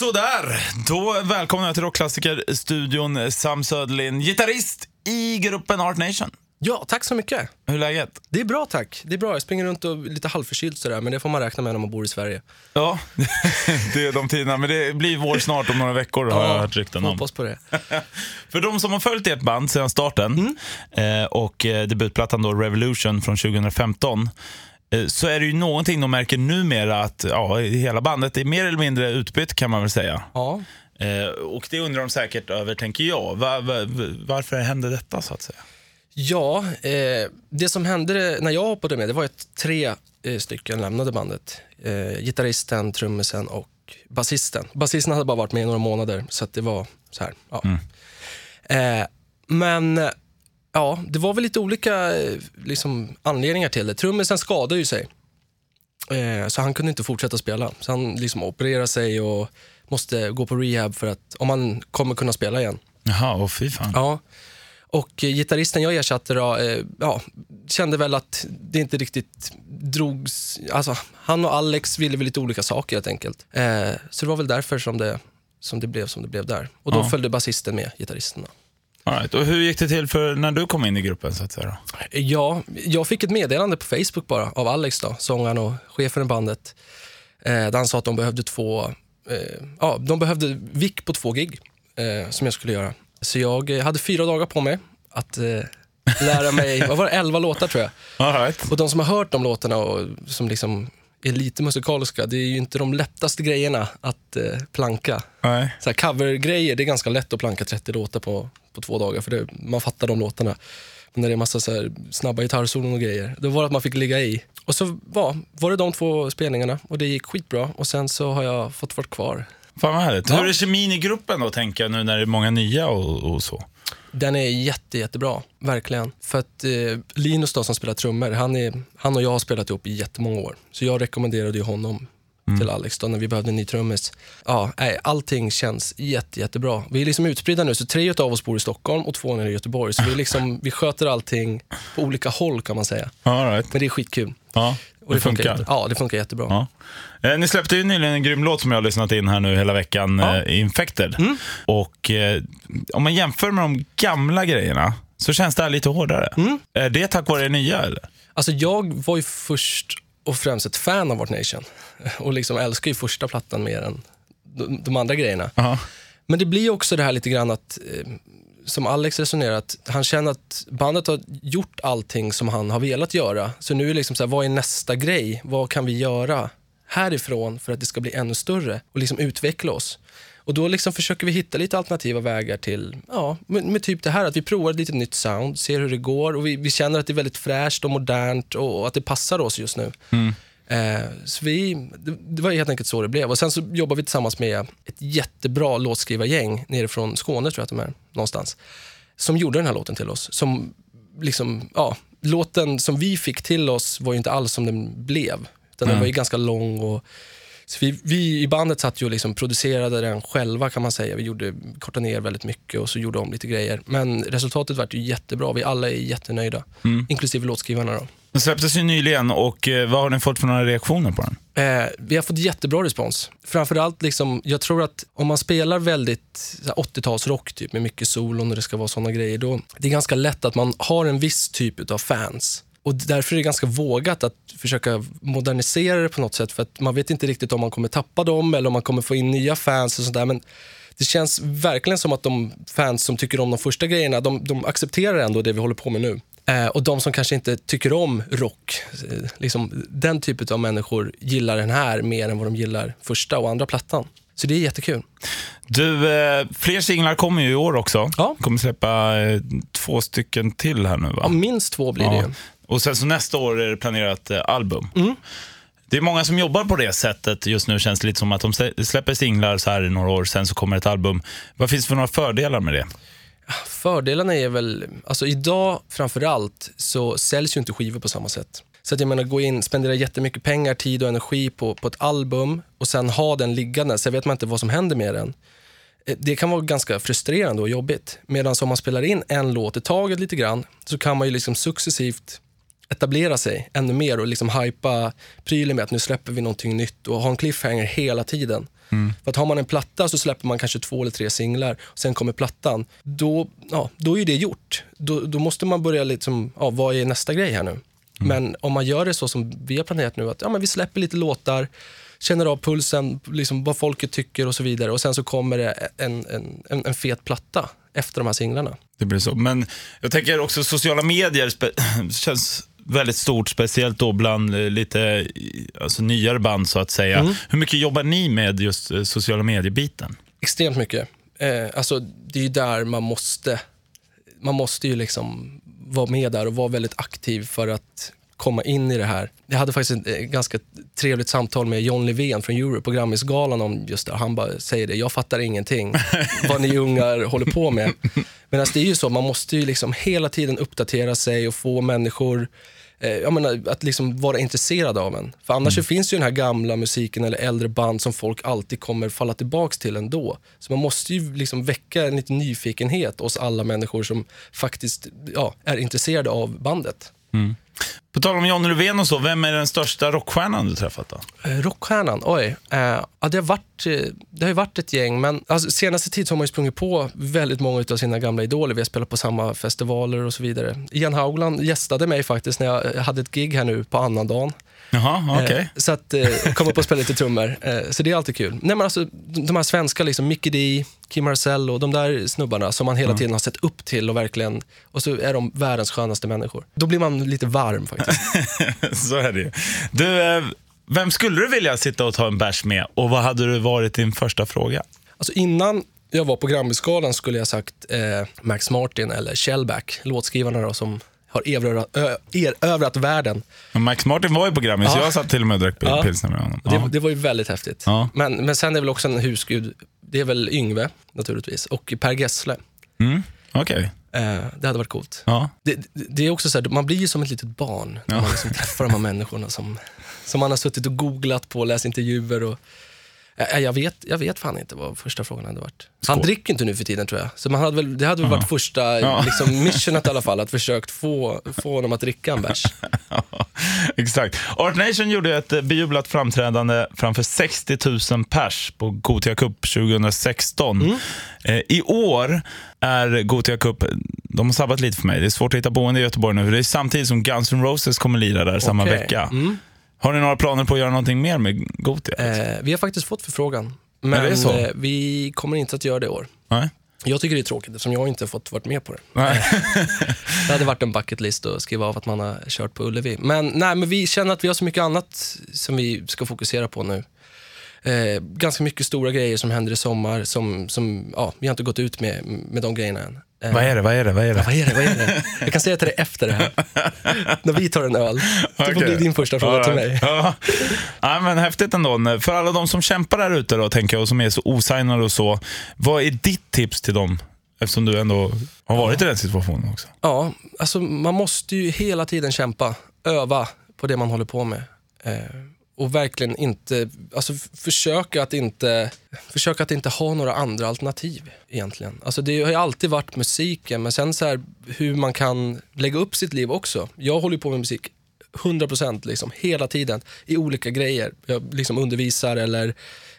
Sådär, då välkomnar jag till Rockklassiker-studion Sam Söderlind, gitarrist i gruppen Art Nation. Ja, tack så mycket. Hur är läget? Det är bra tack. Det är bra. Jag springer runt och är lite halvförkyld sådär, men det får man räkna med när man bor i Sverige. Ja, det är de tiderna. Men det blir vår snart om några veckor har jag hört rykten om. Hoppas på det. För de som har följt ert band sedan starten eh, och eh, debutplattan då Revolution från 2015 eh, så är det ju någonting de märker numera att ja, hela bandet är mer eller mindre utbytt kan man väl säga. Ja. Eh, och det undrar de säkert över, tänker jag. Va, va, varför hände detta så att säga? Ja, eh, det som hände när jag hoppade med, det var att tre eh, stycken lämnade bandet. Eh, gitarristen, trummisen och basisten. Basisten hade bara varit med i några månader, så det var så här. Ja. Eh, men eh, ja, det var väl lite olika eh, liksom, anledningar till det. Trummisen skadade ju sig, eh, så han kunde inte fortsätta spela. Så han liksom opererade sig och måste gå på rehab för att, om han kommer kunna spela igen. Jaha, och fy fan. Ja. Och eh, gitarristen jag ersatte då, eh, ja, kände väl att det inte riktigt drogs... Alltså, han och Alex ville väl lite olika saker helt enkelt. Eh, så det var väl därför som det, som det blev som det blev där. Och då Ja. följde basisten med gitarristen. Right. Och hur gick det till för när du kom in i gruppen? så att säga? Då? Ja, jag fick ett meddelande på Facebook bara av Alex, då, sångaren och chefen i bandet. Eh, där han sa att de behövde två, eh, ja, de behövde vick på två gig eh, som jag skulle göra. Så jag eh, hade fyra dagar på mig att eh, lära mig, vad var det, elva låtar tror jag. Right. Och de som har hört de låtarna och som liksom är lite musikaliska, det är ju inte de lättaste grejerna att eh, planka. Nej. Så här covergrejer, det är ganska lätt att planka 30 låtar på, på två dagar, för det, man fattar de låtarna. Men när det är massa så här snabba gitarrsolon och grejer, då var det att man fick ligga i. Och så var, var det de två spelningarna och det gick skitbra. Och sen så har jag fått vara kvar. Fan vad härligt. Ja. Hur är kemin i gruppen då, tänker jag, nu när det är många nya och, och så? Den är jätte, jättebra, verkligen. För att eh, Linus då, som spelar trummor, han, är, han och jag har spelat ihop i jättemånga år. Så jag rekommenderade ju honom till Alex då, när vi behövde en ny trummis. Ja, nej, allting känns jätte, jättebra. Vi är liksom utspridda nu, så tre av oss bor i Stockholm och två nere i Göteborg. Så vi, liksom, vi sköter allting på olika håll kan man säga. All right. Men det är skitkul. Ja, Och det funkar. jätte- Ja, det funkar jättebra. Ja. Eh, ni släppte ju nyligen en grym låt som jag har lyssnat in här nu hela veckan, Ja. Mm. eh, Infected. Och eh, om man jämför med de gamla grejerna så känns det här lite hårdare. Mm. Är det tack vare det nya eller? Alltså jag var ju först och främst ett fan av Art Nation. Och liksom älskar ju första plattan mer än de, de andra grejerna. Ja. Men det blir också det här lite grann att, som Alex resonerar, att han känner att bandet har gjort allting som han har velat göra. Så nu är det liksom så här, vad är nästa grej? Vad kan vi göra härifrån för att det ska bli ännu större och liksom utveckla oss? Och då liksom försöker vi hitta lite alternativa vägar till, ja, med, med typ det här att vi provar ett lite nytt sound, ser hur det går och vi, vi känner att det är väldigt fräscht och modernt och, och att det passar oss just nu. Mm så vi, det, var helt enkelt så det blev. Och Sen så jobbar vi tillsammans med ett jättebra låtskrivargäng nerifrån Skåne, tror jag att de är, någonstans, som gjorde den här låten till oss. Som liksom, ja, låten som vi fick till oss var ju inte alls som den blev. Utan Den var ju ganska lång. och vi, vi i bandet satt ju och liksom producerade den själva kan man säga. Vi gjorde, kortade ner väldigt mycket och så gjorde om lite grejer. Men resultatet var ju jättebra. Vi alla är jättenöjda. Inklusive låtskrivarna. Då. Den släpptes ju nyligen och eh, vad har ni fått för några reaktioner på den? Eh, vi har fått jättebra respons. Framförallt, liksom, jag tror att om man spelar väldigt 80-talsrock typ, med mycket solon och det ska vara såna grejer, då det är ganska lätt att man har en viss typ av fans. Och Därför är det ganska vågat att försöka modernisera det på något sätt. För att Man vet inte riktigt om man kommer tappa dem eller om man kommer få in nya fans. och sådär. Men det känns verkligen som att de fans som tycker om de första grejerna, de, de accepterar ändå det vi håller på med nu. Eh, och de som kanske inte tycker om rock, eh, liksom, den typen av människor gillar den här mer än vad de gillar första och andra plattan. Så det är jättekul. Du, eh, fler singlar kommer ju i år också. Ja. kommer släppa två stycken till här nu va? Ja, minst två blir det ju. Och sen så nästa år är det planerat album. Mm. Det är många som jobbar på det sättet just nu. Känns det lite som att de slä- släpper singlar så här i några år, sen så kommer ett album. Vad finns det för några fördelar med det? Fördelarna är väl, alltså idag framför allt så säljs ju inte skivor på samma sätt. Så att jag menar, gå in, spendera jättemycket pengar, tid och energi på, på ett album och sen ha den liggande, så vet man inte vad som händer med den. Eh, det kan vara ganska frustrerande och jobbigt. Medan om man spelar in en låt i taget lite grann så kan man ju liksom successivt etablera sig ännu mer och liksom hypa prylen med att nu släpper vi någonting nytt och ha en cliffhanger hela tiden. För att har man en platta så släpper man kanske två eller tre singlar, och sen kommer plattan. Då, ja, då är ju det gjort. Då, då måste man börja liksom, ja, vad är nästa grej här nu? Men om man gör det så som vi har planerat nu, att ja, men vi släpper lite låtar, känner av pulsen, liksom vad folket tycker och så vidare. Och sen så kommer det en, en, en, en fet platta efter de här singlarna. Det blir så. Men jag tänker också sociala medier känns väldigt stort, speciellt då bland eh, lite alltså, nyare band så att säga. Mm. Hur mycket jobbar ni med just eh, sociala medier-biten? Extremt mycket. Eh, alltså, det är ju där man måste, man måste ju liksom vara med där och vara väldigt aktiv för att komma in i det här. Jag hade faktiskt ett eh, ganska trevligt samtal med John Levén från Euro på Grammisgalan om just det. Han bara säger det, jag fattar ingenting vad ni ungar håller på med. Men alltså, det är ju så, man måste ju liksom hela tiden uppdatera sig och få människor eh, jag menar, att liksom vara intresserad av en. För annars så finns ju den här gamla musiken eller äldre band som folk alltid kommer falla tillbaks till ändå. Så man måste ju liksom väcka en liten nyfikenhet hos alla människor som faktiskt ja, är intresserade av bandet. På tal om John Löfven, och så, vem är den största rockstjärnan du träffat då? Eh, Rockstjärnan, oj. Eh, ja, det, har varit, eh, det har ju varit ett gäng, men alltså, senaste tid så har man ju sprungit på väldigt många av sina gamla idoler. Vi har spelat på samma festivaler och så vidare. Ian Haugland gästade mig faktiskt när jag hade ett gig här nu på annandagen. Jaha. Eh, så att eh, kom upp och spela lite trummor. Eh, så det är alltid kul. Nej, men alltså, de här svenska, liksom, Mickey D, Kim Marcello, de där snubbarna som man hela tiden har sett upp till och verkligen, och så är de världens skönaste människor. Då blir man lite varm faktiskt. så är det ju. Du, vem skulle du vilja sitta och ta en bärs med och vad hade du varit din första fråga? Alltså innan jag var på Grammisgalan skulle jag sagt eh, Max Martin eller Shellback, låtskrivarna då, som har erövrat, ö, erövrat världen. Men Max Martin var ju på Grammis, Ja. jag satt till och med och drack Ja. pilsner med honom. Det, Ja. det var ju väldigt häftigt. Ja. Men, men sen är det väl också en husgud, det är väl Yngve naturligtvis, och Per Gessle. Mm, Okej. Eh, det hade varit coolt. Ja. Det, det- det är också så här, man blir ju som ett litet barn när man liksom träffar de här människorna som, som man har suttit och googlat på, läst intervjuer och Eh, jag vet, jag vet fan inte vad första frågan hade varit. Han Skål. dricker inte nu för tiden tror jag. Så man hade väl, det hade väl varit första Ja. liksom, missionet i alla fall, att försökt få, få honom att dricka en bärs. Exakt. Art Nation gjorde ett bejublat framträdande framför 60 000 pers på Gothia Cup 2016. Mm. Eh, I år är Gothia Cup, de har sabbat lite för mig. Det är svårt att hitta boende i Göteborg nu. för Det är samtidigt som Guns N' Roses kommer lira där samma Okej. vecka. Mm. Har ni några planer på att göra någonting mer med Gothia? Eh, vi har faktiskt fått förfrågan, men eh, vi kommer inte att göra det i år. Nej? Jag tycker det är tråkigt eftersom jag inte har fått varit med på det. Nej. Det hade varit en bucket list att skriva av att man har kört på Ullevi. Men, nej, men vi känner att vi har så mycket annat som vi ska fokusera på nu. Eh, ganska mycket stora grejer som händer i sommar som, som ja, vi har inte gått ut med, med de grejerna än. Eh, Vad är det? Vad är det? Vad är det? vad är det? Vad är det? Jag kan säga till dig efter det här. När vi tar en öl. Det får Okej. bli din första fråga till mig. Ja. Ja, men häftigt ändå. För alla de som kämpar där ute då, tänker jag, och som är så osignade och så. Vad är ditt tips till dem? Eftersom du ändå har varit i den situationen också. Ja, alltså man måste ju hela tiden kämpa, öva på det man håller på med. Eh, och verkligen inte, alltså försöka att inte, försöka att inte ha några andra alternativ egentligen. Alltså det har ju alltid varit musiken, men sen så här hur man kan lägga upp sitt liv också. Jag håller ju på med musik 100% liksom, hela tiden i olika grejer. Jag liksom undervisar eller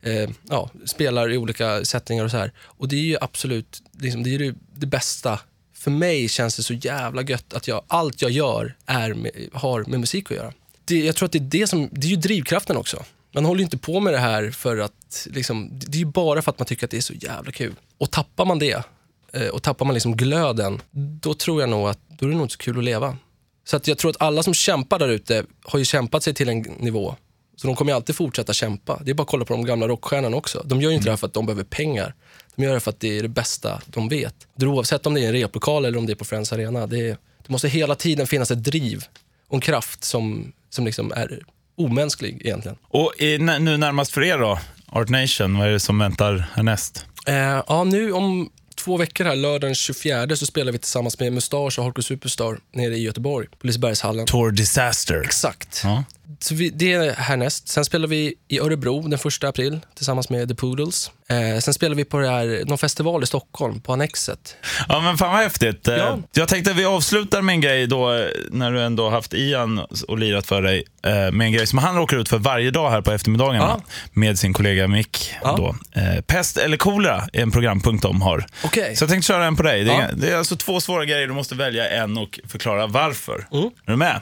eh, ja, spelar i olika sättningar och så här. Och det är ju absolut liksom, det, är ju det bästa. För mig känns det så jävla gött att jag, allt jag gör är med, har med musik att göra. Det, jag tror att det är det som, det är ju drivkraften också. Man håller ju inte på med det här för att, liksom, det är ju bara för att man tycker att det är så jävla kul. Och tappar man det, eh, och tappar man liksom glöden, då tror jag nog att då är det nog inte så kul att leva. Så att jag tror att alla som kämpar där ute har ju kämpat sig till en nivå. Så de kommer ju alltid fortsätta kämpa. Det är bara att kolla på de gamla rockstjärnorna också. De gör ju inte det här för att de behöver pengar. De gör det för att det är det bästa de vet. Det oavsett om det är en replokal eller om det är på Friends Arena. Det, är, det måste hela tiden finnas ett driv och en kraft som, som liksom är omänsklig egentligen. Och i, nu närmast för er då, Art Nation, vad är det som väntar härnäst? Eh, ja, nu om två veckor här, lördagen den 24, så spelar vi tillsammans med Mustasch och Hardcore Superstar nere i Göteborg, på Lisebergshallen. Tour Disaster. Exakt. Ja. Så vi, det är härnäst. Sen spelar vi i Örebro den 1 april tillsammans med The Poodles. Eh, sen spelar vi på det här, någon festival i Stockholm, på Annexet. Ja, men fan vad häftigt. Eh, Ja. Jag tänkte att vi avslutar med en grej då, när du ändå haft Ian och lirat för dig, eh, med en grej som han råkar ut för varje dag här på eftermiddagarna Ja. med sin kollega Mick. Ja. Då. Eh, Pest eller kolera är en programpunkt de har. Okej. Så jag tänkte köra en på dig. Det är, det är alltså två svåra grejer, du måste välja en och förklara varför. Mm. Är du med?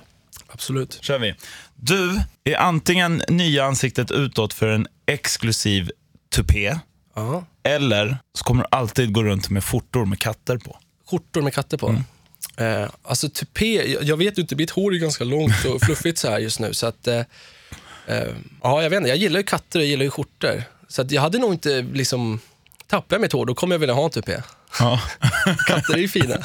Absolut. kör vi. Du är antingen nya ansiktet utåt för en exklusiv tupé, Ja. eller så kommer du alltid gå runt med skjortor med katter på. Skjortor med katter på. Eh, alltså tupé, jag, jag vet ju inte, mitt hår är ganska långt och fluffigt så här just nu. Så att, eh, eh, ja, jag vet inte, jag gillar ju katter och jag gillar ju skjortor. Så att jag hade nog inte liksom, tappar jag mitt hår, då kommer jag vilja ha en tupé. Ja. Katter är ju fina.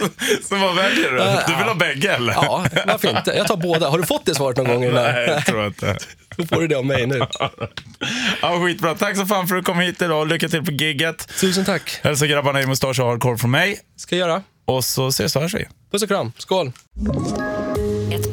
så, så vad väljer du? Du vill ha bägge eller? Ja, varför inte? Jag tar båda. Har du fått det svaret någon gång? Nej, Eller? jag tror inte. Då får du det av mig nu. Ja, skitbra. Tack så fan för att du kom hit idag. Lycka till på gigget. Tusen tack. Hälsa grabbarna i Mustasch och Hardcore från mig. Ska jag göra. Och så ses och hörs vi. Puss och kram. Skål.